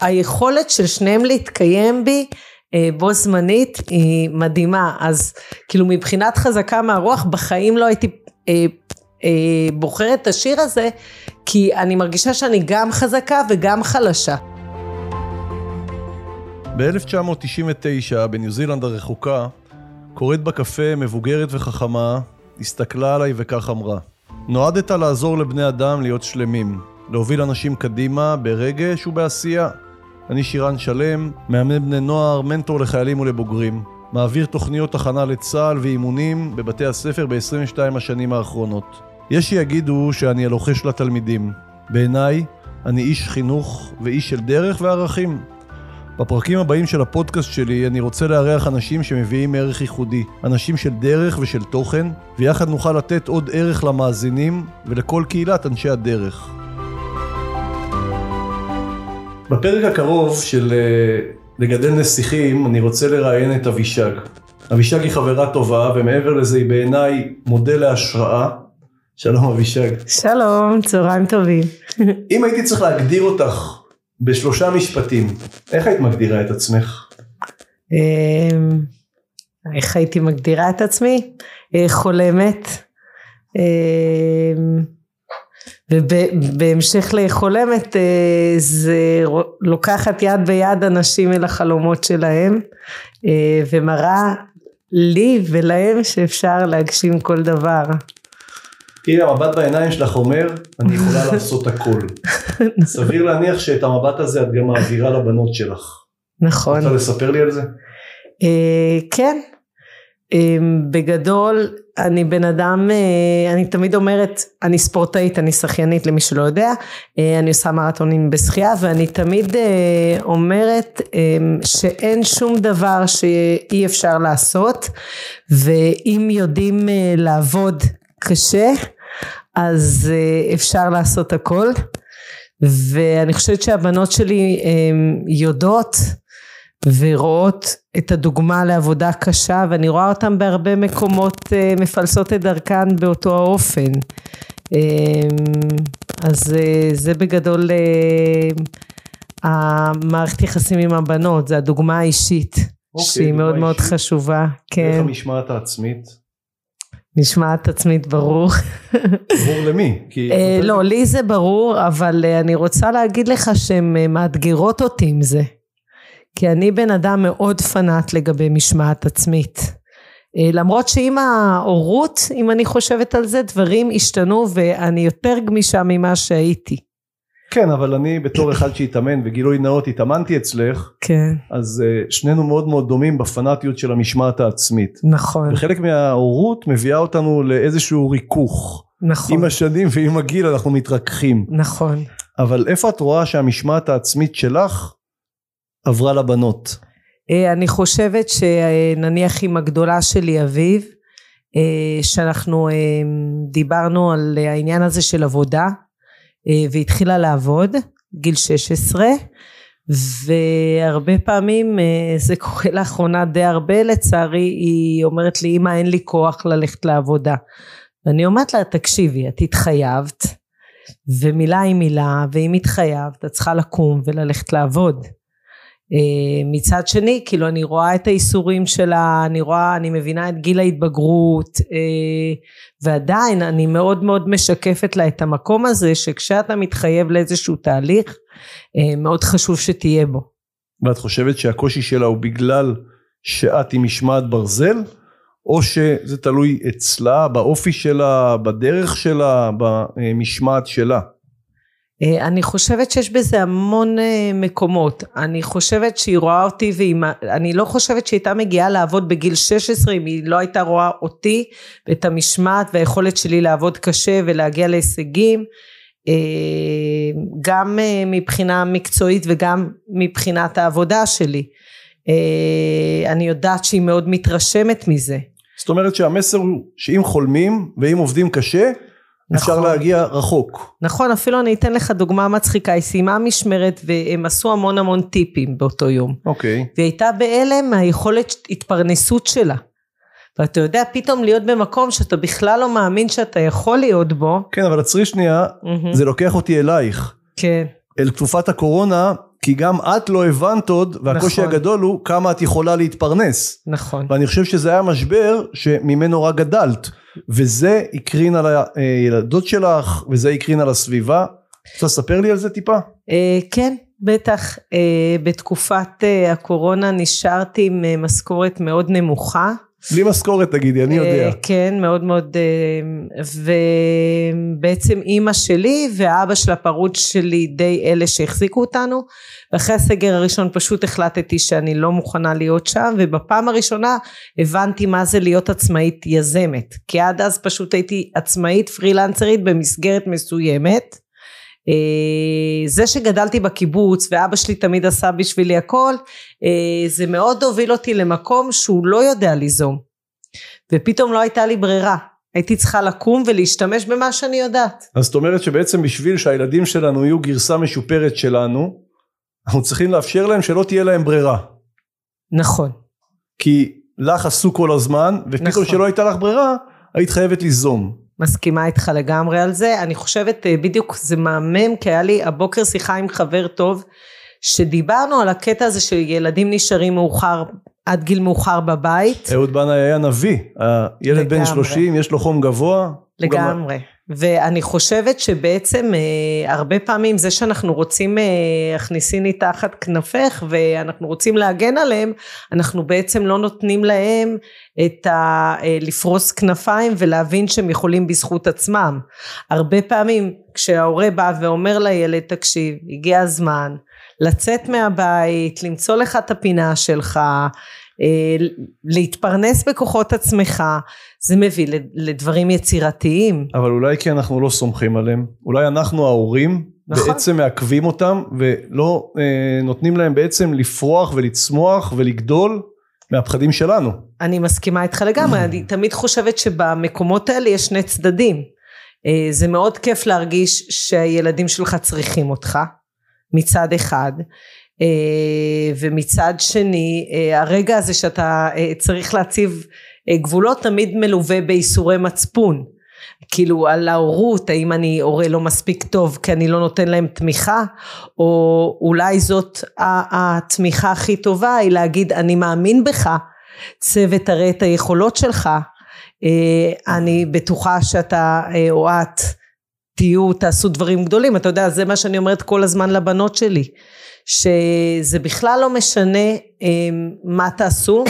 היכולת של שניהם להתקיים בי אה, בו זמנית היא מדהימה אז כאילו מבחינת חזקה מהרוח בחיים לא הייתי אה, אה, בוחרת את השיר הזה כי אני מרגישה שאני גם חזקה וגם חלשה. ב-1999 בניו זילנד הרחוקה קוראת בקפה מבוגרת וחכמה הסתכלה עליי וכך אמרה נועדת לעזור לבני אדם להיות שלמים להוביל אנשים קדימה ברגש ובעשייה אני שירן שלם, מאמן בני נוער, מנטור לחיילים ולבוגרים. מעביר תוכניות הכנה לצה"ל ואימונים בבתי הספר ב-22 השנים האחרונות. יש שיגידו שאני הלוחש לתלמידים. בעיניי, אני איש חינוך ואיש של דרך וערכים. בפרקים הבאים של הפודקאסט שלי אני רוצה לארח אנשים שמביאים ערך ייחודי, אנשים של דרך ושל תוכן, ויחד נוכל לתת עוד ערך למאזינים ולכל קהילת אנשי הדרך. בפרק הקרוב של אה, לגדל נסיכים, אני רוצה לראיין את אבישג. אבישג היא חברה טובה, ומעבר לזה היא בעיניי מודל להשראה. שלום אבישג. שלום, צהריים טובים. אם הייתי צריך להגדיר אותך בשלושה משפטים, איך היית מגדירה את עצמך? אמ, איך הייתי מגדירה את עצמי? אה, חולמת. ובהמשך לחולמת אה, זה לוקחת יד ביד אנשים אל החלומות שלהם אה, ומראה לי ולהם שאפשר להגשים כל דבר. הנה המבט בעיניים שלך אומר אני יכולה לעשות הכל. סביר להניח שאת המבט הזה את גם מעבירה לבנות שלך. נכון. רוצה לספר לי על זה? אה, כן. בגדול אני בן אדם, אה, אני תמיד אומרת, אני ספורטאית, אני שחיינית למי שלא יודע, אה, אני עושה מרתונים בשחייה ואני תמיד אה, אומרת שאין שום דבר שאי אפשר לעשות ואם יודעים לעבוד קשה אז אפשר לעשות הכל. ואני חושבת שהבנות שלי יודעות ורואות את הדוגמה לעבודה קשה ואני רואה אותן בהרבה מקומות אה, מפלסות את דרכן באותו האופן אה, אז אה, זה בגדול המערכת יחסים עם הבנות זה הדוגמה האישית אוקיי, שהיא מאוד אישית. מאוד חשובה כן. איך המשמעת העצמית? משמעת עצמית ברור. ברור למי? כי... לא לי זה ברור אבל אני רוצה להגיד לך שהן מאתגרות אותי עם זה כי אני בן אדם מאוד פנאט לגבי משמעת עצמית. אה, למרות שעם ההורות, אם אני חושבת על זה, דברים השתנו ואני יותר גמישה ממה שהייתי. כן, אבל אני בתור אחד שהתאמן וגילוי נאות התאמנתי אצלך, כן. אז uh, שנינו מאוד מאוד דומים בפנאטיות של המשמעת העצמית. נכון. וחלק מההורות מביאה אותנו לאיזשהו ריכוך. נכון. עם השנים ועם הגיל אנחנו מתרככים. נכון. אבל איפה את רואה שהמשמעת העצמית שלך עברה לבנות? אה, אני חושבת שנניח עם הגדולה שלי אביב אה, שאנחנו אה, דיברנו על העניין הזה של עבודה והתחילה לעבוד גיל 16 והרבה פעמים זה קורה לאחרונה די הרבה לצערי היא אומרת לי אמא אין לי כוח ללכת לעבודה ואני אומרת לה תקשיבי את התחייבת ומילה היא מילה ואם התחייבת את צריכה לקום וללכת לעבוד מצד שני כאילו אני רואה את האיסורים שלה אני רואה אני מבינה את גיל ההתבגרות אה, ועדיין אני מאוד מאוד משקפת לה את המקום הזה שכשאתה מתחייב לאיזשהו תהליך אה, מאוד חשוב שתהיה בו. ואת חושבת שהקושי שלה הוא בגלל שאת עם משמעת ברזל או שזה תלוי אצלה באופי שלה בדרך שלה במשמעת שלה? אה, אני חושבת שיש בזה המון אה, מקומות. אני חושבת שהיא רואה אותי ואני לא חושבת שהיא הייתה מגיעה לעבוד בגיל 16 אם היא לא הייתה רואה אותי ואת המשמעת והיכולת שלי לעבוד קשה ולהגיע להישגים. אה, גם מבחינה מקצועית וגם מבחינת העבודה שלי. אני יודעת שהיא מאוד מתרשמת מזה. זאת אומרת שהמסר הוא שאם חולמים ואם עובדים קשה נכון. אפשר להגיע רחוק. נכון, אפילו אני אתן לך דוגמה מצחיקה, היא סיימה משמרת והם עשו המון המון טיפים באותו יום. אוקיי. והיא הייתה בהלם מהיכולת התפרנסות שלה. ואתה יודע פתאום להיות במקום שאתה בכלל לא מאמין שאתה יכול להיות בו. כן, אבל עצרי שנייה, mm-hmm. זה לוקח אותי אלייך. כן. אל תקופת הקורונה, כי גם את לא הבנת עוד, והקושי נכון. הגדול הוא כמה את יכולה להתפרנס. נכון. ואני חושב שזה היה משבר שממנו רק גדלת, וזה הקרין על הילדות שלך, וזה הקרין על הסביבה. רוצה לספר לי על זה טיפה? אה, כן, בטח. אה, בתקופת אה, הקורונה נשארתי עם אה, משכורת מאוד נמוכה. בלי משכורת תגידי, אני יודע. אה, כן, מאוד מאוד, אה, ובעצם אימא שלי והאבא של הפרוד שלי די אלה שהחזיקו אותנו, ואחרי הסגר הראשון פשוט החלטתי שאני לא מוכנה להיות שם, ובפעם הראשונה הבנתי מה זה להיות עצמאית יזמת, כי עד אז פשוט הייתי עצמאית פרילנסרית במסגרת מסוימת. אה, זה שגדלתי בקיבוץ ואבא שלי תמיד עשה בשבילי הכל, אה, זה מאוד הוביל אותי למקום שהוא לא יודע ליזום. ופתאום לא הייתה לי ברירה. הייתי צריכה לקום ולהשתמש במה שאני יודעת. אז זאת אומרת שבעצם בשביל שהילדים שלנו יהיו גרסה משופרת שלנו, אנחנו צריכים לאפשר להם שלא תהיה להם ברירה. נכון. כי לך עשו כל הזמן, ופתאום נכון. שלא הייתה לך ברירה, היית חייבת ליזום. מסכימה איתך לגמרי על זה. אני חושבת אה, בדיוק זה מהמם כי היה לי הבוקר שיחה עם חבר טוב שדיברנו על הקטע הזה שילדים נשארים מאוחר עד גיל מאוחר בבית. אהוד בנאי היה נביא, הילד בן לגמרי. 30, יש לו חום גבוה. לגמרי. ואני חושבת שבעצם אה, הרבה פעמים זה שאנחנו רוצים אה, הכניסיני תחת כנפך ואנחנו רוצים להגן עליהם, אנחנו בעצם לא נותנים להם את ה... אה, לפרוס כנפיים ולהבין שהם יכולים בזכות עצמם. הרבה פעמים כשההורה בא ואומר לילד תקשיב הגיע הזמן לצאת מהבית, למצוא לך את הפינה שלך, אה, להתפרנס בכוחות עצמך, זה מביא לד- לדברים יצירתיים. אבל אולי כי אנחנו לא סומכים עליהם, אולי אנחנו ההורים נכון. בעצם מעכבים אותם ולא אה, נותנים להם בעצם לפרוח ולצמוח ולגדול מהפחדים שלנו. אני מסכימה איתך לגמרי, אני תמיד חושבת שבמקומות האלה יש שני צדדים. אה, זה מאוד כיף להרגיש שהילדים שלך צריכים אותך, מצד אחד, אה, ומצד שני, אה, הרגע הזה שאתה אה, צריך להציב גבולות תמיד מלווה בייסורי מצפון. כאילו על ההורות, האם אני הורה לא מספיק טוב כי אני לא נותן להם תמיכה, או אולי זאת התמיכה הכי טובה היא להגיד אני מאמין בך, צוות תראה את היכולות שלך, אה, אני בטוחה שאתה אה, או את תהיו, תעשו דברים גדולים, אתה יודע, זה מה שאני אומרת כל הזמן לבנות שלי, שזה בכלל לא משנה אה, מה תעשו,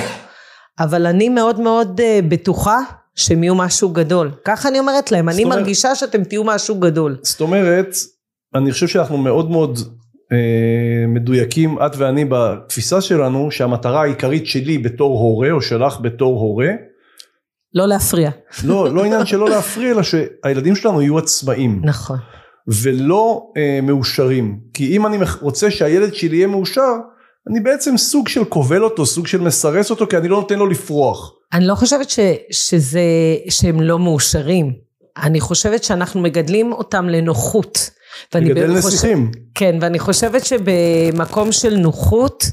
אבל אני מאוד מאוד אה, בטוחה שהם יהיו משהו גדול. ככה אני אומרת להם, אני אומרת- מרגישה שאתם תהיו משהו גדול. זאת אומרת, אני חושב שאנחנו מאוד מאוד אה, מדויקים, את ואני בתפיסה שלנו, שהמטרה העיקרית שלי בתור הורה, או שלך בתור הורה, לא להפריע. לא, לא עניין שלא להפריע, אלא שהילדים שלנו יהיו עצמאים. נכון. ולא אה, מאושרים. כי אם אני רוצה שהילד שלי יהיה מאושר, אני בעצם סוג של כובל אותו, סוג של מסרס אותו, כי אני לא נותן לו לפרוח. אני לא חושבת ש, שזה, שהם לא מאושרים. אני חושבת שאנחנו מגדלים אותם לנוחות. לגדל באמת נסיכים. כן, ואני חושבת שבמקום של נוחות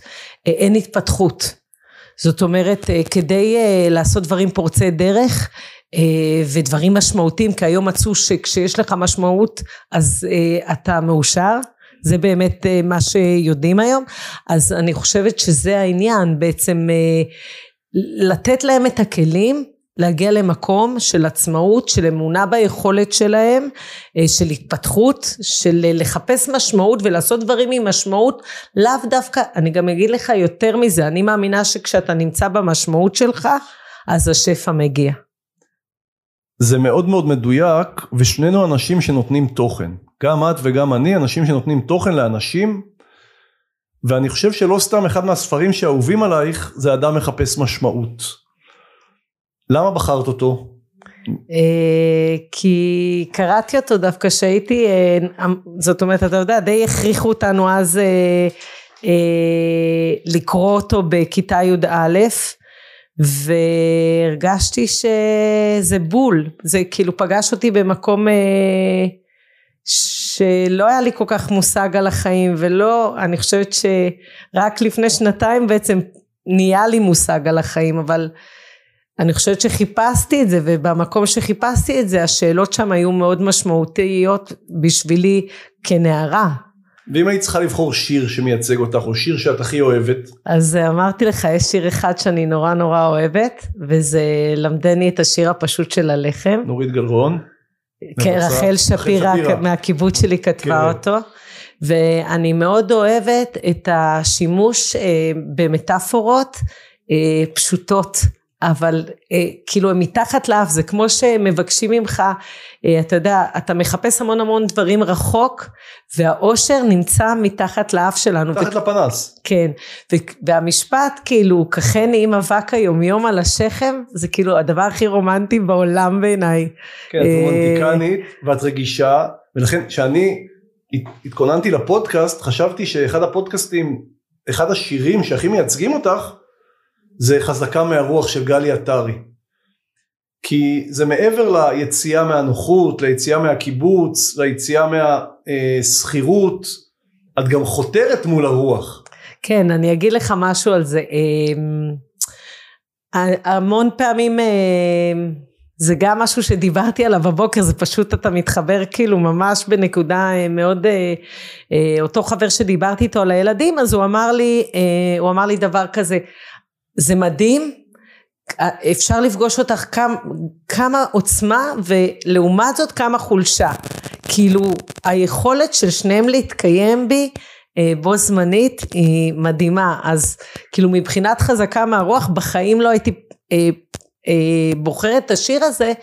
אה, אין התפתחות. זאת אומרת, אה, כדי אה, לעשות דברים פורצי דרך ודברים משמעותיים, כי היום מצאו שכשיש לך משמעות אז אתה מאושר. זה באמת אה, מה שיודעים היום. אז אני חושבת שזה העניין, בעצם אה, לתת להם את הכלים להגיע למקום של עצמאות, של אמונה ביכולת שלהם, אה, של התפתחות, של לחפש משמעות ולעשות דברים עם משמעות, לאו דווקא, אני גם אגיד לך יותר מזה, אני מאמינה שכשאתה נמצא במשמעות שלך, אז השפע מגיע. זה מאוד מאוד מדויק, ושנינו אנשים שנותנים תוכן. גם את וגם אני, אנשים שנותנים תוכן לאנשים, ואני חושב שלא סתם אחד מהספרים שאהובים עלייך, זה אדם מחפש משמעות. למה בחרת אותו? אה, כי קראתי אותו דווקא שהייתי, אה, זאת אומרת, אתה יודע, די הכריחו אותנו אז אה, לקרוא אותו בכיתה י"א, והרגשתי שזה בול, זה כאילו פגש אותי במקום אה, שלא היה לי כל כך מושג על החיים, ולא, אני חושבת שרק לפני שנתיים בעצם נהיה לי מושג על החיים, אבל אני חושבת שחיפשתי את זה ובמקום שחיפשתי את זה השאלות שם היו מאוד משמעותיות בשבילי כנערה ואם היית צריכה לבחור שיר שמייצג אותך, או שיר שאת הכי אוהבת? אז אמרתי לך, יש שיר אחד שאני נורא נורא אוהבת, וזה למדני את השיר הפשוט של הלחם. נורית גלרון? כן, רחל שפירא מהקיבוץ שלי כתבה כן. אותו. ואני מאוד אוהבת את השימוש אה, במטאפורות אה, פשוטות. אבל אה, כאילו הם מתחת לאף, זה כמו שמבקשים ממך, אה, אתה יודע, אתה מחפש המון המון דברים רחוק, והאושר נמצא מתחת לאף שלנו. מתחת ו... לפנס. כן, ו... והמשפט כאילו, כחני עם אבק היומיום על השכם, זה כאילו הדבר הכי רומנטי בעולם בעיניי. כן, את אה, רומנטיקנית, ואת רגישה, ולכן כשאני התכוננתי לפודקאסט, חשבתי שאחד הפודקאסטים, אחד השירים שהכי מייצגים אותך, זה חזקה מהרוח של גלי עטרי. כי זה מעבר ליציאה מהנוחות, ליציאה מהקיבוץ, ליציאה מהשכירות, את גם חותרת מול הרוח. כן, אני אגיד לך משהו על זה. אמ, המון פעמים אמ, זה גם משהו שדיברתי עליו בבוקר, זה פשוט אתה מתחבר כאילו ממש בנקודה אה, מאוד, אה, אה, אותו חבר שדיברתי איתו על הילדים, אז הוא אמר לי, הוא אמר לי דבר כזה, זה מדהים, אפשר לפגוש אותך כמה, כמה עוצמה ולעומת זאת כמה חולשה. כאילו היכולת של שניהם להתקיים בי אה, בו זמנית היא מדהימה. אז כאילו מבחינת חזקה מהרוח בחיים לא הייתי אה, אה, בוחרת את השיר הזה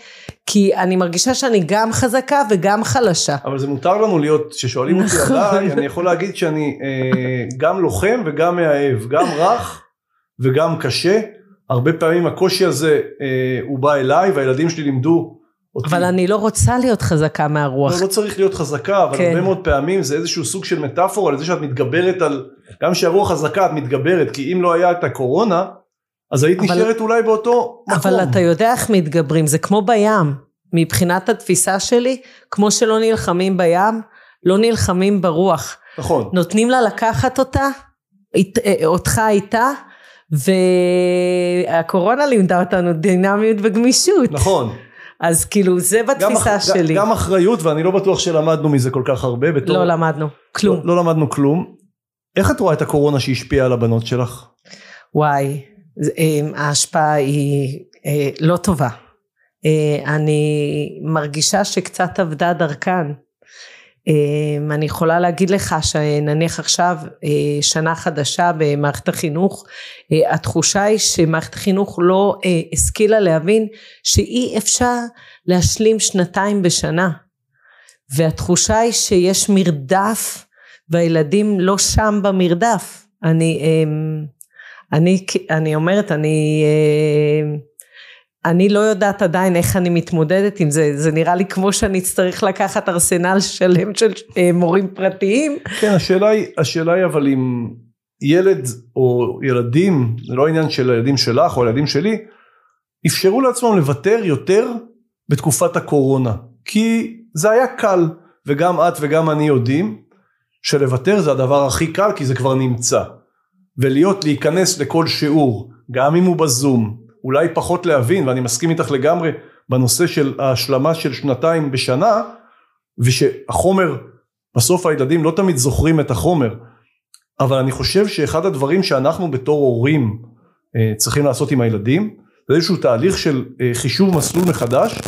כי אני מרגישה שאני גם חזקה וגם חלשה. אבל זה מותר לנו להיות, כששואלים אותי נכון. עליי, אני יכול להגיד שאני אה, גם לוחם וגם מאהב, גם רך וגם קשה. הרבה פעמים הקושי הזה אה, הוא בא אליי והילדים שלי לימדו אותי. אבל אני לא רוצה להיות חזקה מהרוח. לא, לא צריך להיות חזקה, אבל כן. הרבה מאוד פעמים זה איזשהו סוג של מטאפורה על זה שאת מתגברת על, גם כשהרוח חזקה את מתגברת, כי אם לא היה את הקורונה, אז היית אבל, נשארת אולי באותו מקום. אבל אתה יודע איך מתגברים, זה כמו בים. מבחינת התפיסה שלי, כמו שלא נלחמים בים, לא נלחמים ברוח. נכון. נותנים לה לקחת אותה, אה, אותך איתה, והקורונה לימדה אותנו דינמיות וגמישות. נכון. אז כאילו זה בתפיסה גם, שלי. גם אחריות ואני לא בטוח שלמדנו מזה כל כך הרבה. בתור... לא למדנו, כלום. לא, לא למדנו כלום. איך את רואה את הקורונה שהשפיעה על הבנות שלך? וואי, אה, ההשפעה היא אה, לא טובה. אה, אני מרגישה שקצת אבדה דרכן. אמ, אני יכולה להגיד לך שנניח עכשיו אה, שנה חדשה במערכת החינוך אה, התחושה היא שמערכת החינוך לא אה, השכילה להבין שאי אפשר להשלים שנתיים בשנה. והתחושה היא שיש מרדף והילדים לא שם במרדף. אני אמ, אני אני אומרת אני אני לא יודעת עדיין איך אני מתמודדת עם זה, זה נראה לי כמו שאני אצטרך לקחת ארסנל שלם של אה, מורים פרטיים. כן, השאלה היא, השאלה היא אבל אם ילד או ילדים, זה לא עניין של הילדים שלך או הילדים שלי, אפשרו לעצמם לוותר יותר בתקופת הקורונה, כי זה היה קל, וגם את וגם אני יודעים שלוותר זה הדבר הכי קל כי זה כבר נמצא. ולהיות, להיכנס לכל שיעור, גם אם הוא בזום, אולי פחות להבין ואני מסכים איתך לגמרי בנושא של ההשלמה של שנתיים בשנה ושהחומר בסוף הילדים לא תמיד זוכרים את החומר אבל אני חושב שאחד הדברים שאנחנו בתור הורים אה, צריכים לעשות עם הילדים זה איזשהו תהליך של אה, חישוב מסלול מחדש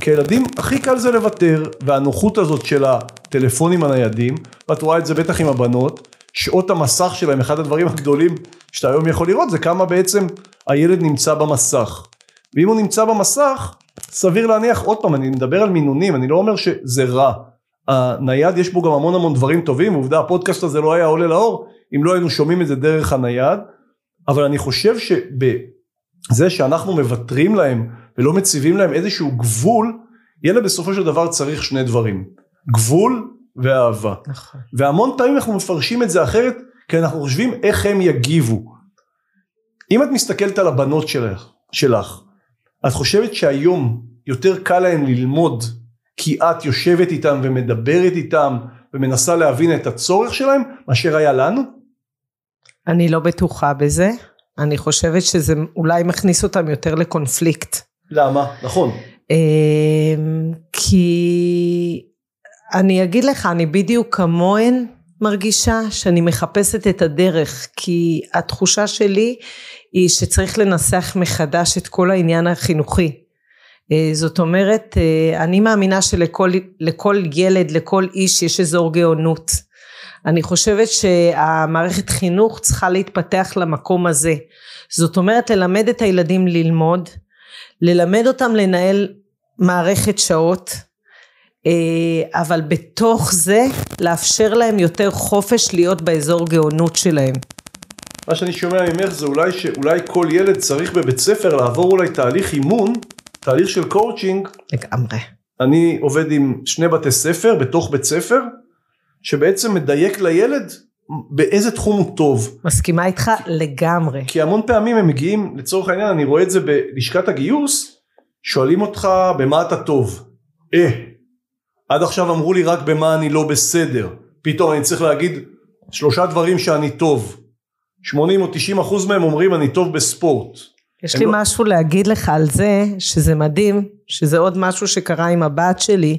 כי הילדים הכי קל זה לוותר והנוחות הזאת של הטלפונים הניידים ואת רואה את זה בטח עם הבנות שעות המסך שלהם אחד הדברים הגדולים שאתה היום יכול לראות זה כמה בעצם הילד נמצא במסך. ואם הוא נמצא במסך סביר להניח עוד פעם אני מדבר על מינונים אני לא אומר שזה רע. הנייד יש בו גם המון המון דברים טובים עובדה הפודקאסט הזה לא היה עולה לאור אם לא היינו שומעים את זה דרך הנייד. אבל אני חושב שבזה שאנחנו מוותרים להם ולא מציבים להם איזשהו גבול ילד בסופו של דבר צריך שני דברים גבול ואהבה. נכון. והמון פעמים אנחנו מפרשים את זה אחרת כי אנחנו חושבים איך הם יגיבו אם את מסתכלת על הבנות שלך, שלך, את חושבת שהיום יותר קל להן ללמוד כי את יושבת איתם ומדברת איתם ומנסה להבין את הצורך שלהם מאשר היה לנו? אני לא בטוחה בזה, אני חושבת שזה אולי מכניס אותם יותר לקונפליקט. למה? נכון. אמ, כי אני אגיד לך, אני בדיוק כמוהן מרגישה שאני מחפשת את הדרך כי התחושה שלי היא שצריך לנסח מחדש את כל העניין החינוכי. אה, זאת אומרת אה, אני מאמינה שלכל ילד לכל איש יש אזור גאונות אני חושבת שהמערכת חינוך צריכה להתפתח למקום הזה. זאת אומרת ללמד את הילדים ללמוד ללמד אותם לנהל מערכת שעות אה, אבל בתוך זה לאפשר להם יותר חופש להיות באזור גאונות שלהם. מה שאני שומע ממך זה אולי שאולי כל ילד צריך בבית ספר לעבור אולי תהליך אימון, תהליך של קואוצ'ינג. לגמרי. אני עובד עם שני בתי ספר בתוך בית ספר, שבעצם מדייק לילד באיזה תחום הוא טוב. מסכימה איתך לגמרי. כי המון פעמים הם מגיעים, לצורך העניין, אני רואה את זה בלשכת הגיוס, שואלים אותך במה אתה טוב. אה, עד עכשיו אמרו לי רק במה אני לא בסדר. פתאום אני צריך להגיד שלושה דברים שאני טוב. 80 או 90 אחוז מהם אומרים אני טוב בספורט. יש לי לא... משהו להגיד לך על זה, שזה מדהים, שזה עוד משהו שקרה עם הבת שלי,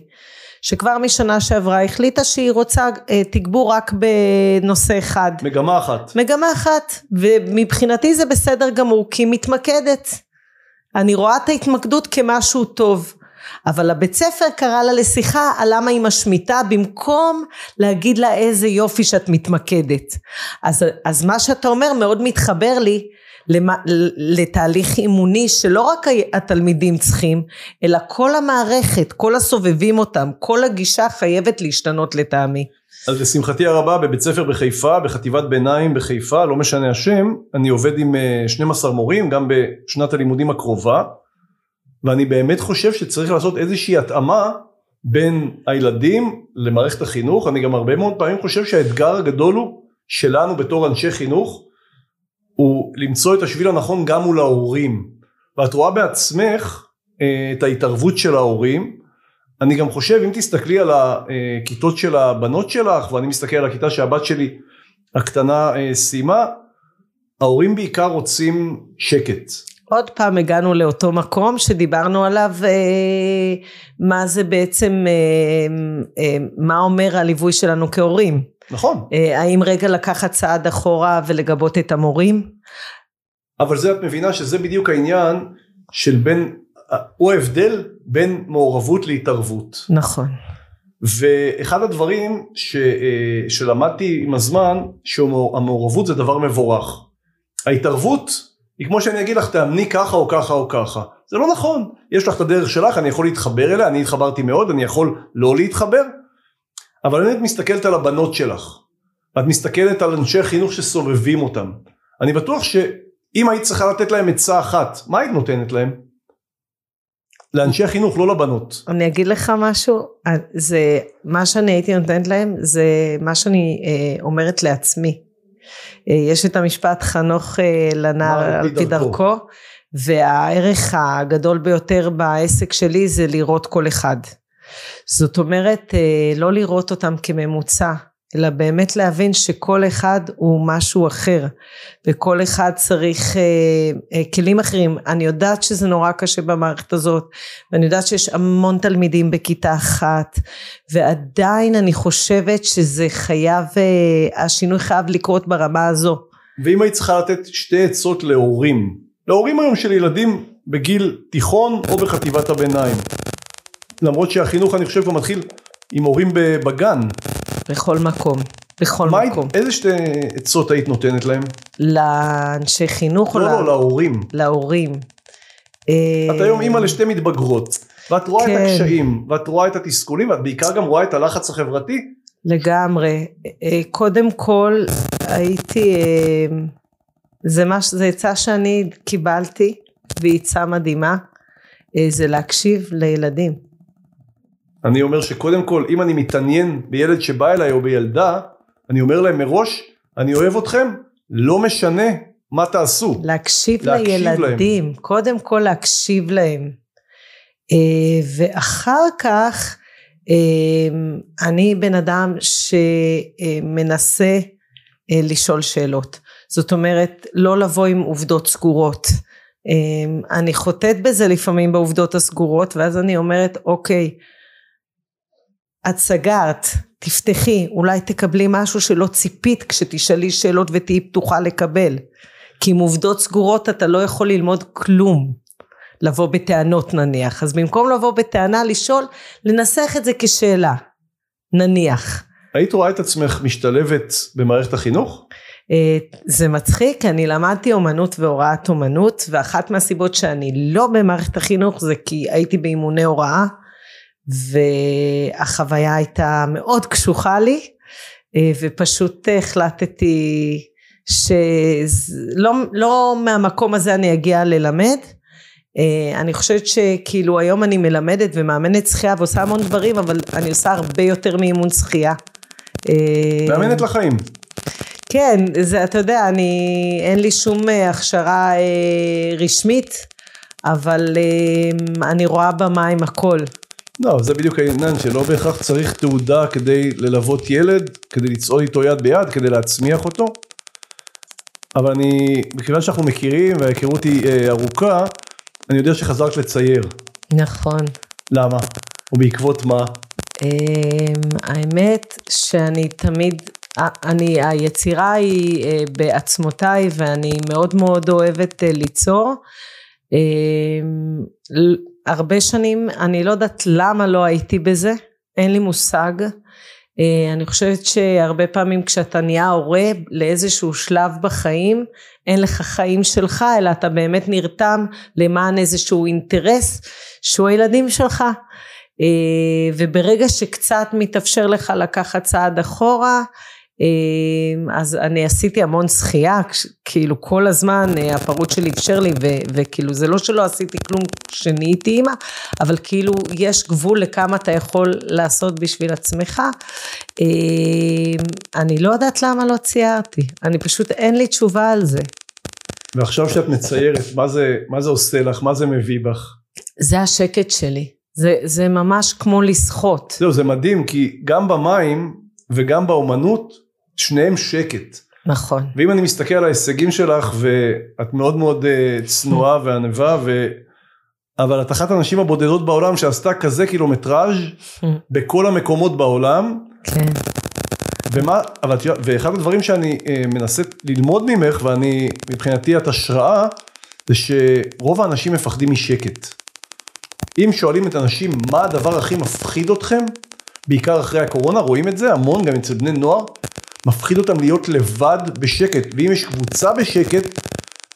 שכבר משנה שעברה החליטה שהיא רוצה אה, תגבור רק בנושא אחד. מגמה אחת. מגמה אחת, ומבחינתי זה בסדר גמור, כי היא מתמקדת. אני רואה את ההתמקדות כמשהו טוב. אבל הבית ספר קרא לה לשיחה על למה היא משמיטה במקום להגיד לה איזה יופי שאת מתמקדת. אז, אז מה שאתה אומר מאוד מתחבר לי למה, לתהליך אימוני שלא רק התלמידים צריכים אלא כל המערכת, כל הסובבים אותם, כל הגישה חייבת להשתנות לטעמי. אז לשמחתי הרבה בבית ספר בחיפה, בחטיבת ביניים בחיפה, לא משנה השם, אני עובד עם 12 אה, מורים גם בשנת הלימודים הקרובה ואני באמת חושב שצריך לעשות איזושהי התאמה בין הילדים למערכת החינוך, אני גם הרבה מאוד פעמים חושב שהאתגר הגדול הוא שלנו בתור אנשי חינוך הוא למצוא את השביל הנכון גם מול ההורים. ואת רואה בעצמך אה, את ההתערבות של ההורים. אני גם חושב אם תסתכלי על הכיתות של הבנות שלך ואני מסתכל על הכיתה שהבת שלי הקטנה אה, סיימה ההורים בעיקר רוצים שקט עוד פעם הגענו לאותו מקום שדיברנו עליו אה, מה זה בעצם אה, אה, מה אומר הליווי שלנו כהורים. נכון. אה, האם רגע לקחת צעד אחורה ולגבות את המורים? אבל זה את מבינה שזה בדיוק העניין של בין, הוא ההבדל בין מעורבות להתערבות. נכון. ואחד הדברים ש, אה, שלמדתי עם הזמן שהמעורבות זה דבר מבורך. ההתערבות היא כמו שאני אגיד לך תאמני ככה או ככה או ככה. זה לא נכון. יש לך את הדרך שלך, אני יכול להתחבר אליה, אני התחברתי מאוד, אני יכול לא להתחבר. אבל אני מסתכלת על הבנות שלך. ואת מסתכלת על אנשי חינוך שסובבים אותם. אני בטוח שאם היית צריכה לתת להם עצה אחת, מה היית נותנת להם? לאנשי חינוך, לא לבנות. אני אגיד לך משהו, זה, מה שאני הייתי נותנת להם, זה מה שאני אה, אומרת לעצמי. אה, יש את המשפט חנוך אה, לנער על פי דרכו. דרכו והערך הגדול ביותר בעסק שלי זה לראות כל אחד. זאת אומרת אה, לא לראות אותם כממוצע אלא באמת להבין שכל אחד הוא משהו אחר וכל אחד צריך אה, אה, כלים אחרים. אני יודעת שזה נורא קשה במערכת הזאת ואני יודעת שיש המון תלמידים בכיתה אחת ועדיין אני חושבת שזה חייב אה, השינוי חייב לקרות ברמה הזו. ואם היית צריכה לתת שתי עצות להורים להורים היום של ילדים בגיל תיכון או בחטיבת הביניים למרות שהחינוך אני חושב כבר מתחיל עם הורים בגן בכל מקום. בכל מה מקום. איזה שתי עצות היית נותנת להם? לאנשי חינוך לא, או לא, לה... להורים. להורים. את היום אימא לשתי מתבגרות, ואת רואה כן. את הקשיים, ואת רואה את התסכולים, ואת בעיקר גם רואה את הלחץ החברתי. לגמרי. אה, קודם כל, הייתי, אה, זה, מש, זה עצה שאני קיבלתי, והיא עצה מדהימה, אה, זה להקשיב לילדים. אני אומר שקודם כל אם אני מתעניין בילד שבא אליי או בילדה אני אומר להם מראש אני אוהב אתכם לא משנה מה תעשו. להקשיב, להקשיב לילדים להם. קודם כל להקשיב להם אה, ואחר כך אה, אני בן אדם שמנסה אה, לשאול שאלות זאת אומרת לא לבוא עם עובדות סגורות אני חוטאת בזה לפעמים בעובדות הסגורות ואז אני אומרת אוקיי את סגרת תפתחי, אולי תקבלי משהו שלא ציפית כשתשאלי שאלות ותהיי פתוחה לקבל. כי עם עובדות סגורות אתה לא יכול ללמוד כלום. לבוא בטענות נניח. אז במקום לבוא בטענה לשאול, לנסח את זה כשאלה. נניח. היית רואה את עצמך משתלבת במערכת החינוך? אה, זה מצחיק, אני למדתי אומנות והוראת אומנות, ואחת מהסיבות שאני לא במערכת החינוך זה כי הייתי באימוני הוראה, והחוויה הייתה מאוד קשוחה לי, אה, ופשוט החלטתי שלא לא מהמקום הזה אני אגיע ללמד. אה, אני חושבת שכאילו היום אני מלמדת ומאמנת שחייה ועושה המון דברים, אבל אני עושה הרבה יותר מאימון שחייה. מאמנת לחיים. כן, זה, אתה יודע, אני, אין לי שום אה, הכשרה אה, רשמית, אבל אה, אני רואה במים הכל. לא, זה בדיוק העניין שלא בהכרח צריך תעודה כדי ללוות ילד, כדי לצעוד איתו יד ביד, כדי להצמיח אותו. אבל אני, מכיוון שאנחנו מכירים וההיכרות היא אה, ארוכה, אני יודע שחזרת לצייר. נכון. למה? ובעקבות מה? אה, האמת שאני תמיד אני, היצירה היא אה, בעצמותיי ואני מאוד מאוד אוהבת אה, ליצור. אה, הרבה שנים, אני לא יודעת למה לא הייתי בזה, אין לי מושג. אני חושבת שהרבה פעמים כשאתה נהיה הורה לאיזשהו שלב בחיים, אין לך חיים שלך, אלא אתה באמת נרתם למען איזשהו אינטרס שהוא הילדים שלך. וברגע שקצת מתאפשר לך לקחת צעד אחורה, אז אני עשיתי המון שחייה, כאילו כל הזמן אה, הפרוט שלי אפשר לי, ו- וכאילו זה לא שלא עשיתי כלום כשנהייתי אימא, אבל כאילו יש גבול לכמה אתה יכול לעשות בשביל עצמך. אמ, אני לא יודעת למה לא ציירתי, אני פשוט אין לי תשובה על זה. ועכשיו שאת מציירת, מה זה, מה זה עושה לך? מה זה מביא בך? זה השקט שלי. זה, זה ממש כמו לשחות. זהו, זה מדהים, כי גם במים וגם באומנות, שניהם שקט. נכון. ואם אני מסתכל על ההישגים שלך ואת מאוד מאוד uh, צנועה וענווה ו... אבל את אחת הנשים הבודדות בעולם שעשתה כזה קילומטראז' בכל המקומות בעולם. כן. ומה, אבל, ואחד הדברים שאני uh, מנסה ללמוד ממך ואני מבחינתי את השראה זה שרוב האנשים מפחדים משקט. אם שואלים את אנשים מה הדבר הכי מפחיד אתכם, בעיקר אחרי הקורונה רואים את זה המון גם אצל בני נוער, מפחיד אותם להיות לבד בשקט, ואם יש קבוצה בשקט,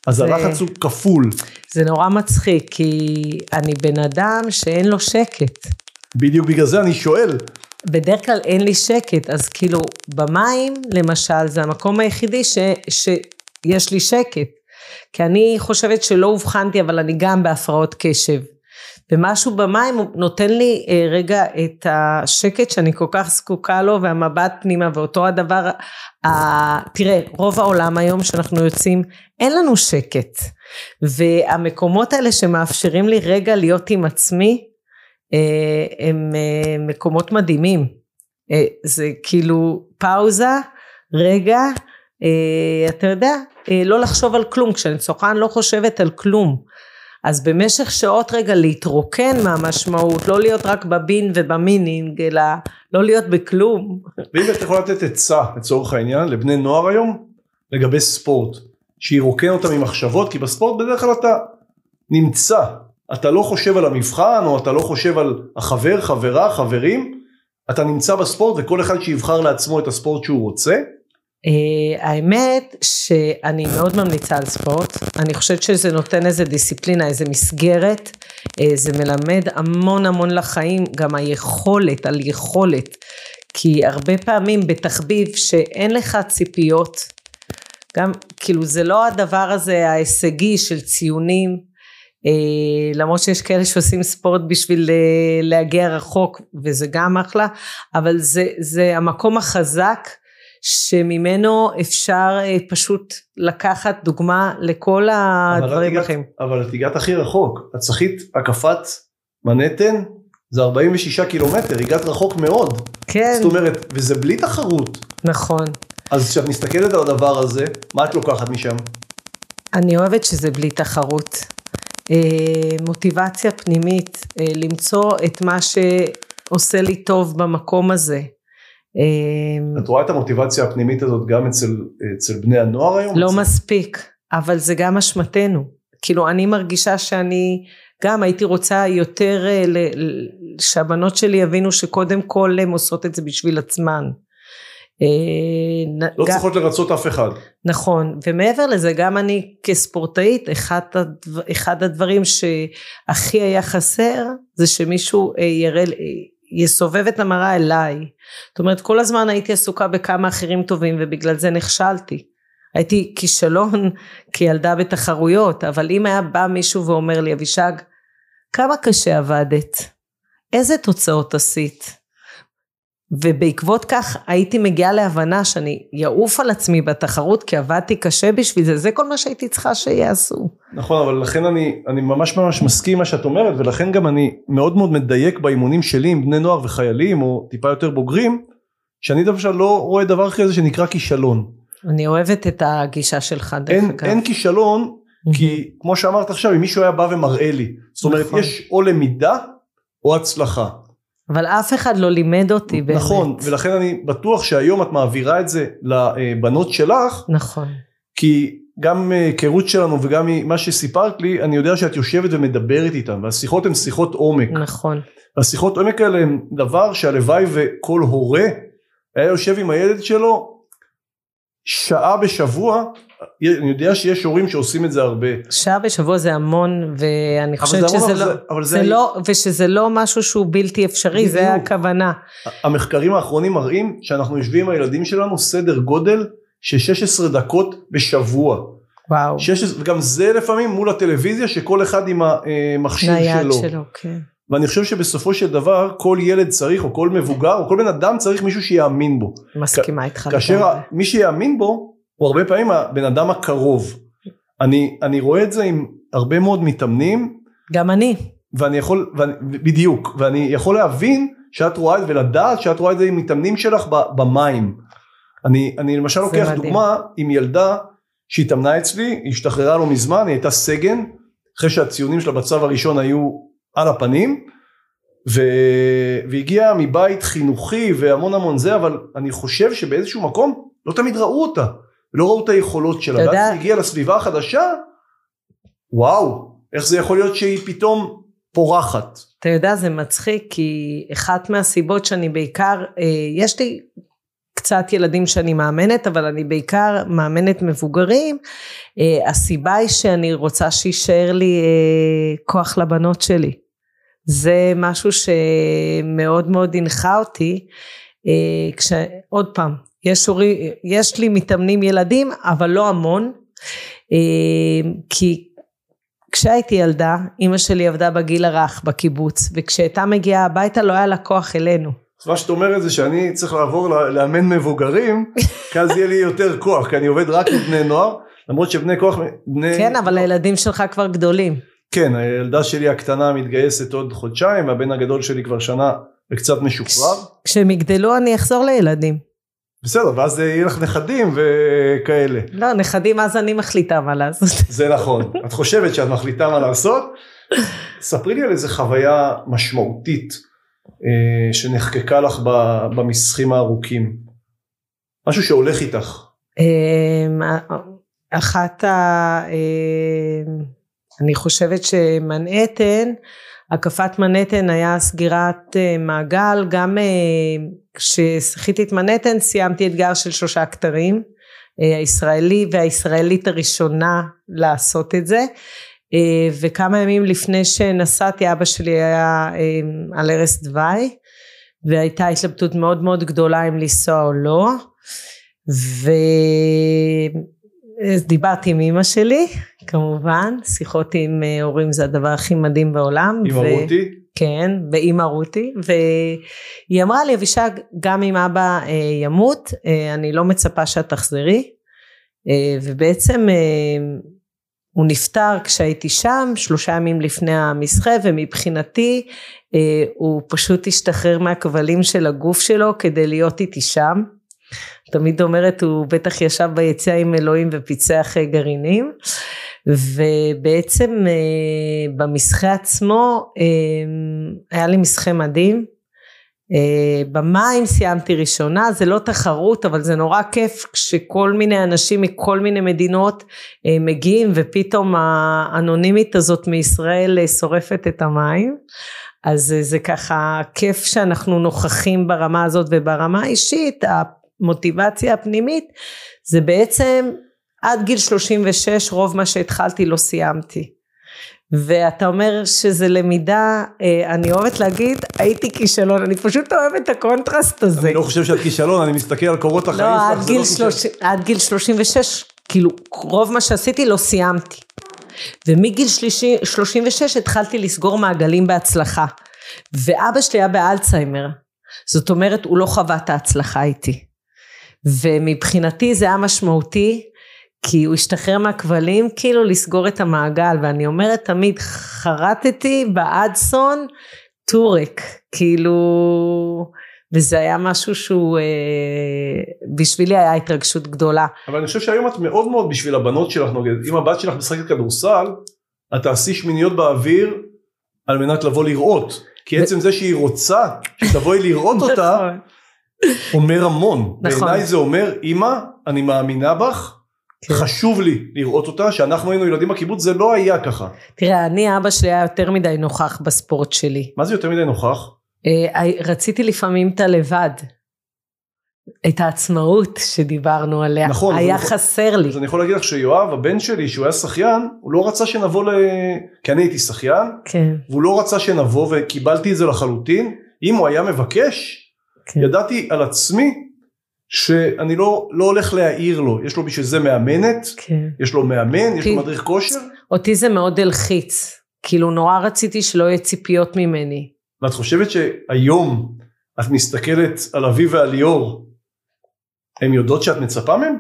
אז זה... הלחץ הוא כפול. זה נורא מצחיק, כי אני בן אדם שאין לו שקט. בדיוק בגלל זה אני שואל. בדרך כלל אין לי שקט, אז כאילו במים למשל זה המקום היחידי ש, שיש לי שקט. כי אני חושבת שלא אובחנתי, אבל אני גם בהפרעות קשב. ומשהו במים נותן לי אה, רגע את השקט שאני כל כך זקוקה לו והמבט פנימה ואותו הדבר, אה, תראה רוב העולם היום שאנחנו יוצאים אין לנו שקט. והמקומות האלה שמאפשרים לי רגע להיות עם עצמי אה, הם אה, מקומות מדהימים. זה כאילו פאוזה רגע אתה יודע לא לחשוב על כלום. כשאני צוחה אני לא חושבת על כלום אז במשך שעות רגע להתרוקן מהמשמעות, לא להיות רק בבין ובמינינג, אלא לא להיות בכלום. ואם את יכולה לתת עצה לצורך העניין לבני נוער היום לגבי ספורט, שירוקן אותם ממחשבות, כי בספורט בדרך כלל אתה נמצא, אתה לא חושב על המבחן או אתה לא חושב על החבר, חברה, חברים, אתה נמצא בספורט וכל אחד שיבחר לעצמו את הספורט שהוא רוצה, Uh, האמת שאני מאוד ממליצה על ספורט, אני חושבת שזה נותן איזה דיסציפלינה, איזה מסגרת, uh, זה מלמד המון המון לחיים, גם היכולת, על יכולת, כי הרבה פעמים בתחביב שאין לך ציפיות, גם כאילו זה לא הדבר הזה ההישגי של ציונים, uh, למרות שיש כאלה שעושים ספורט בשביל להגיע רחוק וזה גם אחלה, אבל זה, זה המקום החזק שממנו אפשר אה, פשוט לקחת דוגמה לכל הדברים בחיים. אבל את הגעת הכי רחוק, את זכית הקפת מנהטן זה 46 קילומטר, הגעת רחוק מאוד. כן. זאת אומרת, וזה בלי תחרות. נכון. אז כשאת מסתכלת על הדבר הזה, מה את לוקחת משם? אני אוהבת שזה בלי תחרות. אה, מוטיבציה פנימית, אה, למצוא את מה שעושה לי טוב במקום הזה. את רואה את המוטיבציה הפנימית הזאת גם אצל, אצל בני הנוער היום? לא אצל... מספיק, אבל זה גם אשמתנו. כאילו אני מרגישה שאני גם הייתי רוצה יותר אה, שהבנות שלי יבינו שקודם כל הן עושות את זה בשביל עצמן. אה, לא גם, צריכות לרצות אף אחד. נכון, ומעבר לזה גם אני כספורטאית, אחד, הדבר, אחד הדברים שהכי היה חסר זה שמישהו אה, יראה, יסובב את המראה אליי. זאת אומרת כל הזמן הייתי עסוקה בכמה אחרים טובים ובגלל זה נכשלתי. הייתי כישלון כילדה בתחרויות, אבל אם היה בא מישהו ואומר לי אבישג כמה קשה עבדת? איזה תוצאות עשית? ובעקבות כך הייתי מגיעה להבנה שאני אעוף על עצמי בתחרות כי עבדתי קשה בשביל זה, זה כל מה שהייתי צריכה שיעשו. נכון, אבל לכן אני, אני ממש ממש מסכים מה שאת אומרת, ולכן גם אני מאוד מאוד מדייק באימונים שלי עם בני נוער וחיילים, או טיפה יותר בוגרים, שאני דווקא לא רואה דבר כזה שנקרא כישלון. אני אוהבת את הגישה שלך דרך אגב. אין כישלון, כי כמו שאמרת עכשיו, אם מישהו היה בא ומראה לי, זאת אומרת, נכון. יש או למידה או הצלחה. אבל אף אחד לא לימד אותי באמת. נכון, ולכן אני בטוח שהיום את מעבירה את זה לבנות שלך. נכון. כי גם מהיכרות שלנו וגם ממה שסיפרת לי, אני יודע שאת יושבת ומדברת איתם, והשיחות הן שיחות עומק. נכון. והשיחות עומק האלה הן דבר שהלוואי וכל הורה היה יושב עם הילד שלו שעה בשבוע אני יודע שיש הורים שעושים את זה הרבה. שעה בשבוע זה המון ואני חושבת שזה לא, זה, זה, זה לא, ושזה לא משהו שהוא בלתי אפשרי, בדיוק. זה הכוונה. המחקרים האחרונים מראים שאנחנו יושבים עם הילדים שלנו סדר גודל של 16 דקות בשבוע. וואו. 16, וגם זה לפעמים מול הטלוויזיה שכל אחד עם המכשיר שלו. שלו, כן. ואני חושב שבסופו של דבר כל ילד צריך או כל מבוגר או כל בן אדם צריך מישהו שיאמין בו. מסכימה איתך. כאשר מי שיאמין בו הוא הרבה פעמים הבן אדם הקרוב. אני, אני רואה את זה עם הרבה מאוד מתאמנים. גם אני. ואני יכול, ואני, בדיוק, ואני יכול להבין שאת רואה את זה ולדעת שאת רואה את זה עם מתאמנים שלך במים. אני, אני למשל לוקח מדהים. דוגמה עם ילדה שהתאמנה אצלי, היא השתחררה לא מזמן, היא הייתה סגן, אחרי שהציונים שלה בצו הראשון היו על הפנים, ו... והגיעה מבית חינוכי והמון המון זה, אבל אני חושב שבאיזשהו מקום לא תמיד ראו אותה. לא ראו את היכולות שלה, ואז היא הגיעה לסביבה החדשה, וואו, איך זה יכול להיות שהיא פתאום פורחת. אתה יודע, זה מצחיק, כי אחת מהסיבות שאני בעיקר, אה, יש לי קצת ילדים שאני מאמנת, אבל אני בעיקר מאמנת מבוגרים. אה, הסיבה היא שאני רוצה שיישאר לי אה, כוח לבנות שלי. זה משהו שמאוד מאוד הנחה אותי. כש... עוד פעם, יש, הורי, יש לי מתאמנים ילדים אבל לא המון אה, כי כשהייתי ילדה אימא שלי עבדה בגיל הרך בקיבוץ וכשהייתה מגיעה הביתה לא היה לה כוח אלינו. אז מה שאת אומרת זה שאני צריך לעבור לאמן מבוגרים כי אז יהיה לי יותר כוח כי אני עובד רק עם בני נוער למרות שבני כוח בני... כן אבל הילדים שלך כבר גדולים. כן הילדה שלי הקטנה מתגייסת עוד חודשיים והבן הגדול שלי כבר שנה וקצת משוחרר. כשהם יגדלו אני אחזור לילדים. בסדר, ואז יהיה לך נכדים וכאלה. לא, נכדים אז אני מחליטה מה לעשות. זה נכון. את חושבת שאת מחליטה מה לעשות? ספרי לי על איזה חוויה משמעותית אה, שנחקקה לך במסחים הארוכים. משהו שהולך איתך. אה, אחת ה... אה, אני חושבת שמנהטן הקפת מנהטן היה סגירת אה, מעגל, גם אה, כששחיתי את מנהטן סיימתי אתגר של שלושה כתרים, אה, הישראלי והישראלית הראשונה לעשות את זה, וכמה ימים לפני שנסעתי אבא שלי היה על ערש דווי, והייתה התלבטות מאוד מאוד גדולה אם לנסוע או לא, ו... דיברתי עם אימא שלי כמובן שיחות עם אה, הורים זה הדבר הכי מדהים בעולם. עם ו... רותי? כן ואימא רותי והיא אמרה לי אבישג גם אם אבא אה, ימות אה, אני לא מצפה שאת תחזרי אה, ובעצם אה, הוא נפטר כשהייתי שם שלושה ימים לפני המסחה ומבחינתי אה, הוא פשוט השתחרר מהכבלים של הגוף שלו כדי להיות איתי שם תמיד אומרת הוא בטח ישב ביציאה עם אלוהים ופיצח אה, גרעינים ובעצם אה, במסחה עצמו אה, היה לי מסחה מדהים אה, במים סיימתי ראשונה, זה לא תחרות אבל זה נורא כיף כשכל מיני אנשים מכל מיני מדינות אה, מגיעים ופתאום האנונימית הזאת מישראל אה, שורפת את המים. אז זה ככה כיף שאנחנו נוכחים ברמה הזאת וברמה האישית המוטיבציה הפנימית זה בעצם עד גיל 36 רוב מה שהתחלתי לא סיימתי ואתה אומר שזה למידה, אה, אני אוהבת להגיד, הייתי כישלון, אני פשוט אוהבת את הקונטרסט הזה. אני לא חושב שאת כישלון, אני מסתכל על קורות החיים לא, שלך, עד זה גיל, לא שלוש. עד גיל 36, כאילו, רוב מה שעשיתי לא סיימתי. ומגיל שלישי, 36 התחלתי לסגור מעגלים בהצלחה. ואבא שלי היה באלצהיימר. זאת אומרת, הוא לא חווה את ההצלחה איתי. ומבחינתי זה היה משמעותי, כי הוא השתחרר מהכבלים, כאילו לסגור את המעגל, ואני אומרת תמיד, חרטתי באדסון טורק, כאילו, וזה היה משהו שהוא, אה, בשבילי היה התרגשות גדולה. אבל אני חושב שהיום את מאוד מאוד בשביל הבנות שלך נוגד. אם הבת שלך משחקת כדורסל, את תעשי שמיניות באוויר על מנת לבוא לראות. כי עצם זה שהיא רוצה שתבואי לראות אותה, נכון. אומר המון. נכון. בעיניי זה אומר, אמא, אני מאמינה בך. חשוב לי לראות אותה, שאנחנו היינו ילדים בקיבוץ זה לא היה ככה. תראה, אני, אבא שלי היה יותר מדי נוכח בספורט שלי. מה זה יותר מדי נוכח? אה, רציתי לפעמים את הלבד. את העצמאות שדיברנו עליה. נכון, היה זה. חסר לי. אז אני יכול להגיד לך שיואב הבן שלי שהוא היה שחיין הוא לא רצה שנבוא ל... כי אני הייתי שחיין כן, והוא לא רצה שנבוא וקיבלתי את זה לחלוטין אם הוא היה מבקש כן. ידעתי על עצמי שאני לא, לא הולך להעיר לו יש לו בשביל זה מאמנת כן. יש לו מאמן יש לו מדריך כושר אותי זה מאוד הלחיץ. כאילו נורא רציתי שלא יהיה ציפיות ממני. ואת חושבת שהיום את מסתכלת על אבי ועל ליאור הן יודעות שאת מצפה מהם?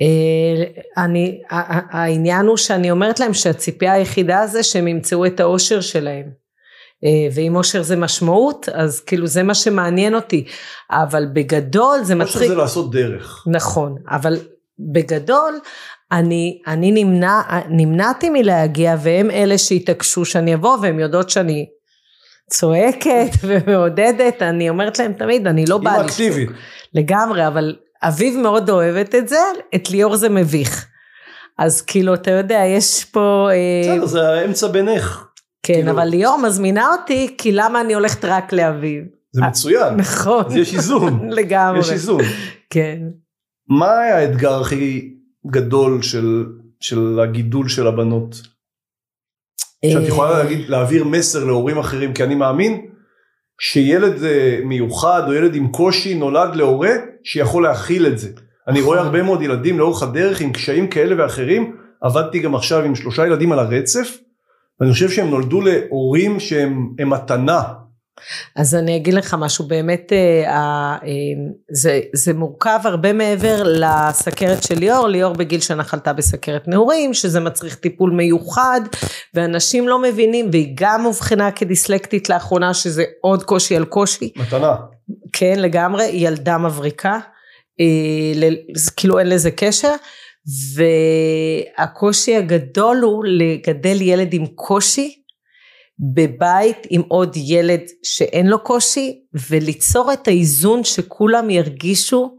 אה, אני, העניין הוא שאני אומרת להם שהציפייה היחידה זה שהם ימצאו את האושר שלהם. אה, ואם אושר זה משמעות, אז כאילו זה מה שמעניין אותי. אבל בגדול זה מצחיק. שזה לעשות דרך. נכון, אבל בגדול אני, אני נמנע, נמנעתי מלהגיע והם אלה שהתעקשו שאני אבוא והם יודעות שאני צועקת ומעודדת, אני אומרת להם תמיד, אני לא באה אימא. אקטיבית. לגמרי, אבל אביב מאוד אוהבת את זה, את ליאור זה מביך. אז כאילו, אתה יודע, יש פה... אה, בסדר זה האמצע בינך. כן, כאילו- אבל ליאור מזמינה אותי, כי למה אני הולכת רק לאביב? זה מצוין. נכון. אז יש איזון. לגמרי. יש איזון. כן. מה היה האתגר הכי גדול של, של הגידול של הבנות? שאת יכולה אה, להגיד, להעביר מסר להורים אחרים, כי אני מאמין שילד אה, מיוחד או ילד עם קושי נולד להורה שיכול להכיל את זה. אני רואה נכון. הרבה מאוד ילדים לאורך הדרך עם קשיים כאלה ואחרים, עבדתי גם עכשיו עם שלושה ילדים על הרצף, ואני חושב שהם נולדו להורים שהם הם מתנה. אז אני אגיד לך משהו, באמת אה, אה, זה, זה מורכב הרבה מעבר לסכרת של ליאור, ליאור בגיל שנה חלתה בסכרת נעורים, שזה מצריך טיפול מיוחד, ואנשים לא מבינים, והיא גם אובחנה כדיסלקטית לאחרונה, שזה עוד קושי על קושי, מתנה. כן לגמרי, ילדה מבריקה, אה, כאילו אין לזה קשר, והקושי הגדול הוא לגדל ילד עם קושי, בבית עם עוד ילד שאין לו קושי וליצור את האיזון שכולם ירגישו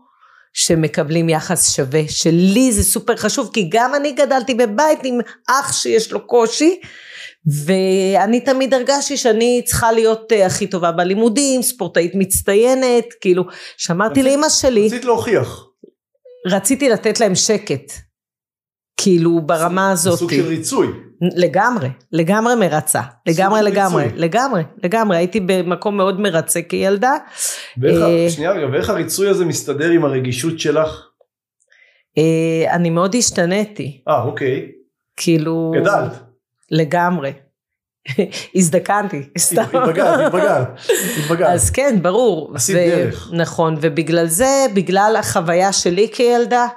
שמקבלים יחס שווה שלי זה סופר חשוב כי גם אני גדלתי בבית עם אח שיש לו קושי ואני תמיד הרגשתי שאני צריכה להיות אה, הכי טובה בלימודים ספורטאית מצטיינת כאילו שאמרתי לאמא שלי רצית להוכיח. רציתי לתת להם שקט כאילו ברמה הזאת סוג של ריצוי. לגמרי, לגמרי מרצה, לגמרי לגמרי, ריצוי. לגמרי, לגמרי, הייתי במקום מאוד מרצה כילדה, ואיך, אה, שנייה רגע, ואיך הריצוי הזה מסתדר עם הרגישות שלך? אה, אני מאוד השתניתי, אה, אוקיי. כאילו, גדלת. לגמרי, הזדקנתי, סתם, התבגרת, התבגרת. התבגרת. אז כן, ברור, עשית דרך. נכון, ובגלל זה, בגלל החוויה שלי כילדה,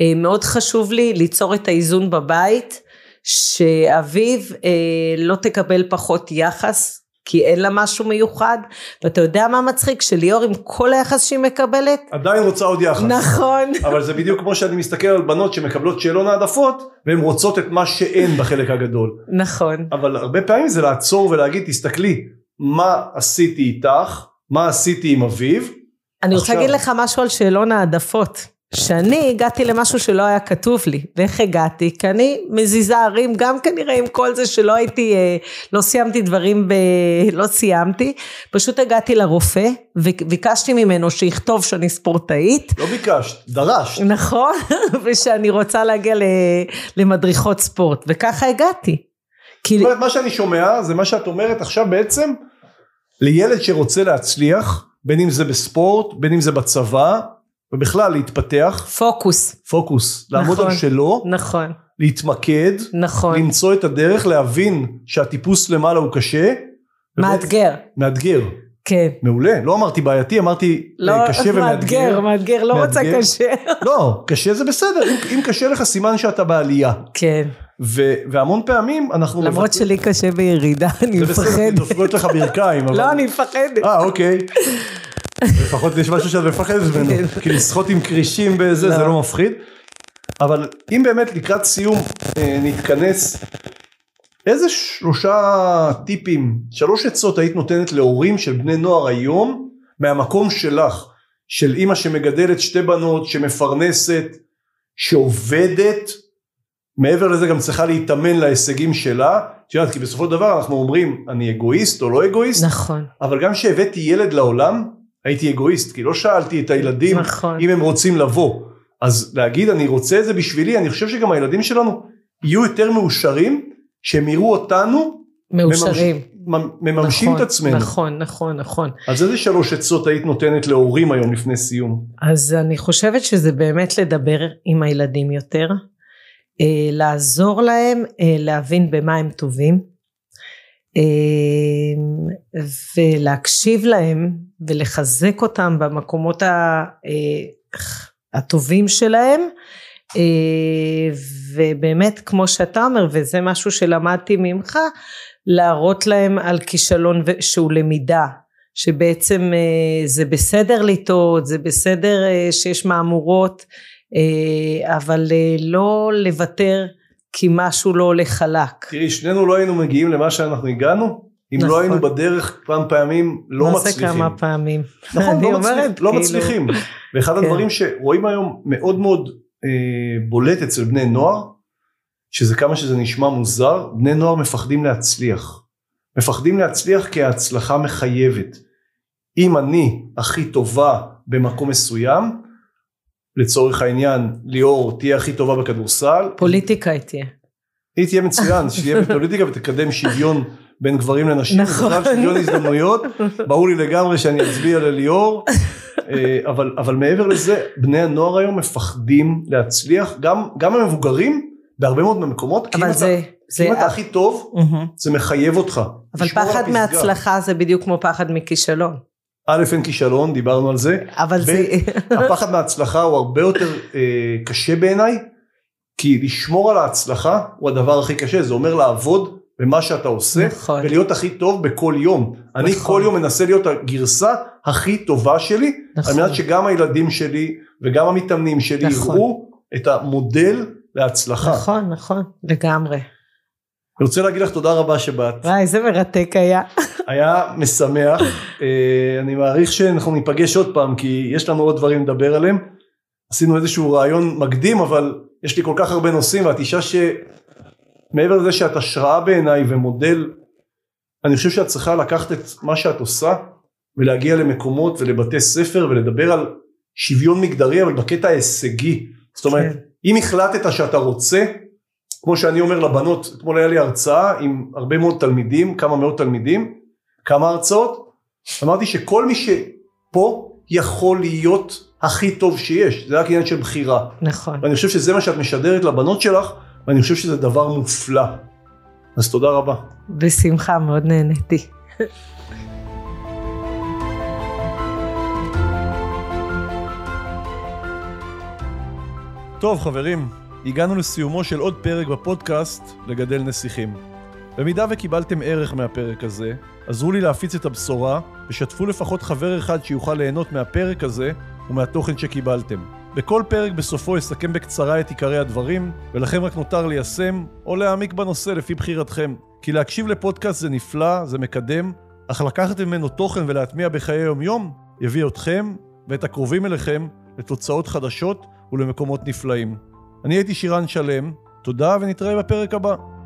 אה, מאוד חשוב לי ליצור את האיזון בבית, שאביב אה, לא תקבל פחות יחס, כי אין לה משהו מיוחד, ואתה יודע מה מצחיק? שליאור עם כל היחס שהיא מקבלת, עדיין רוצה עוד יחס. נכון, אבל זה בדיוק כמו שאני מסתכל על בנות שמקבלות שאלון העדפות והן רוצות את מה שאין בחלק הגדול. נכון, אבל הרבה פעמים זה לעצור ולהגיד תסתכלי מה עשיתי איתך מה עשיתי עם אביב. אני רוצה עכשיו- להגיד לך משהו על שאלון העדפות. שאני הגעתי למשהו שלא היה כתוב לי. ואיך הגעתי? כי אני מזיזה ערים, גם כנראה עם כל זה שלא הייתי, אה, לא סיימתי דברים ב... לא סיימתי. פשוט הגעתי לרופא, וביקשתי ממנו שיכתוב שאני ספורטאית. לא ביקשת, דרשת. נכון, ושאני רוצה להגיע למדריכות ספורט, וככה הגעתי. כי, זאת אומרת, מה שאני שומע זה מה שאת אומרת עכשיו בעצם, לילד שרוצה להצליח, בין אם זה בספורט, בין אם זה בצבא, ובכלל להתפתח, פוקוס, פוקוס, לעמוד נכון. על שלו, נכון, להתמקד, נכון, למצוא את הדרך, להבין שהטיפוס למעלה הוא קשה. מאתגר, מאתגר, כן. מעולה, לא אמרתי בעייתי, אמרתי לא, אה, קשה ומאתגר. מאתגר, מאתגר, לא רוצה מאתגר. קשה. לא, קשה זה בסדר, אם, אם קשה לך סימן שאתה בעלייה. כן, ו, והמון פעמים אנחנו... למרות מבטאים- שלי קשה בירידה, אני זה בסדר, מפחדת. דופקות לך ברכיים. אבל- לא, אני מפחדת. אה, אוקיי. לפחות יש משהו שאת מפחדת ממנו. כן. כי לשחות עם כרישים בזה, זה לא. לא מפחיד. אבל אם באמת לקראת סיום אה, נתכנס, איזה שלושה טיפים, שלוש עצות היית נותנת להורים של בני נוער היום, מהמקום שלך, של אימא שמגדלת שתי בנות, שמפרנסת, שעובדת, מעבר לזה גם צריכה להתאמן להישגים שלה, את יודעת, כי בסופו של דבר אנחנו אומרים, אני אגואיסט או לא אגואיסט, נכון, אבל גם כשהבאתי ילד לעולם, הייתי אגואיסט, כי לא שאלתי את הילדים נכון. אם הם רוצים לבוא. אז להגיד אני רוצה את זה בשבילי, אני חושב שגם הילדים שלנו יהיו יותר מאושרים, שהם יראו אותנו מאושרים. מממש- מממשים נכון, את עצמנו. נכון, נכון, נכון. אז איזה שלוש עצות היית נותנת להורים היום לפני סיום? אז אני חושבת שזה באמת לדבר עם הילדים יותר, אה, לעזור להם אה, להבין במה הם טובים, ולהקשיב להם ולחזק אותם במקומות אה, הטובים שלהם, אה, ובאמת כמו שאתה אומר, וזה משהו שלמדתי ממך, להראות להם על כישלון שהוא למידה, שבעצם אה, זה בסדר לטעות, זה בסדר שיש מהמורות, אבל לא לוותר כי משהו לא הולך חלק. תראי, שנינו לא היינו מגיעים למה שאנחנו הגענו, אם נכון. לא היינו בדרך כמה פעמים לא מה זה מצליחים. כמה פעמים. נכון, לא, אומרת, מצליח, לא כאילו, מצליחים. ואחד כן. הדברים שרואים היום מאוד מאוד אה, בולט אצל בני נוער, שזה כמה שזה נשמע מוזר, בני נוער מפחדים להצליח. מפחדים להצליח כי ההצלחה מחייבת. אם אני הכי טובה במקום מסוים, לצורך העניין ליאור תהיה הכי טובה בכדורסל, פוליטיקה היא תהיה. היא תהיה מצוין, שתהיה בפוליטיקה ותקדם שוויון בין גברים לנשים, נכון. בכלל שוויון הזדמנויות, ברור לי לגמרי שאני אצביע לליאור, אה, אבל, אבל מעבר לזה, בני הנוער היום מפחדים להצליח, גם, גם המבוגרים, בהרבה מאוד מקומות, כי אם אבל אתה, זה... כי זה אם אתה הכי טוב, מהמם. זה מחייב אותך. אבל פחד. מהצלחה זה בדיוק כמו פחד מכישלון. א', אין כישלון, דיברנו על זה. אבל ב- זה... הפחד מההצלחה הוא הרבה יותר אה, קשה בעיניי, כי לשמור על ההצלחה הוא הדבר הכי קשה, זה אומר לעבוד במה שאתה עושה, נכון. ולהיות הכי טוב בכל יום. אני נכון. כל יום מנסה להיות הגרסה הכי טובה שלי, נכון. על מנת שגם הילדים שלי וגם המתאמנים שלי נכון. יראו את המודל להצלחה. נכון, נכון, לגמרי. אני רוצה להגיד לך תודה רבה שבאת, וואי, איזה מרתק היה. היה משמח, אה, אני מעריך שאנחנו ניפגש עוד פעם, כי יש לנו עוד דברים לדבר עליהם. עשינו איזשהו רעיון מקדים, אבל יש לי כל כך הרבה נושאים, ואת אישה שמעבר לזה שאת השראה בעיניי ומודל, אני חושב שאת צריכה לקחת את מה שאת עושה, ולהגיע למקומות ולבתי ספר ולדבר על שוויון מגדרי, אבל בקטע ההישגי. זאת אומרת, כן. אם החלטת שאתה רוצה, כמו שאני אומר לבנות, אתמול היה לי הרצאה עם הרבה מאוד תלמידים, כמה מאות תלמידים, כמה הרצאות, אמרתי שכל מי שפה יכול להיות הכי טוב שיש, זה רק עניין של בחירה. נכון. ואני חושב שזה מה שאת משדרת לבנות שלך, ואני חושב שזה דבר מופלא. אז תודה רבה. בשמחה, מאוד נהניתי. טוב חברים, הגענו לסיומו של עוד פרק בפודקאסט לגדל נסיכים. במידה וקיבלתם ערך מהפרק הזה, עזרו לי להפיץ את הבשורה ושתפו לפחות חבר אחד שיוכל ליהנות מהפרק הזה ומהתוכן שקיבלתם. בכל פרק בסופו אסכם בקצרה את עיקרי הדברים, ולכם רק נותר ליישם או להעמיק בנושא לפי בחירתכם. כי להקשיב לפודקאסט זה נפלא, זה מקדם, אך לקחת ממנו תוכן ולהטמיע בחיי יום-יום, יביא אתכם ואת הקרובים אליכם לתוצאות חדשות ולמקומות נפלאים. אני הייתי שירן שלם, תודה ונתראה בפרק הבא.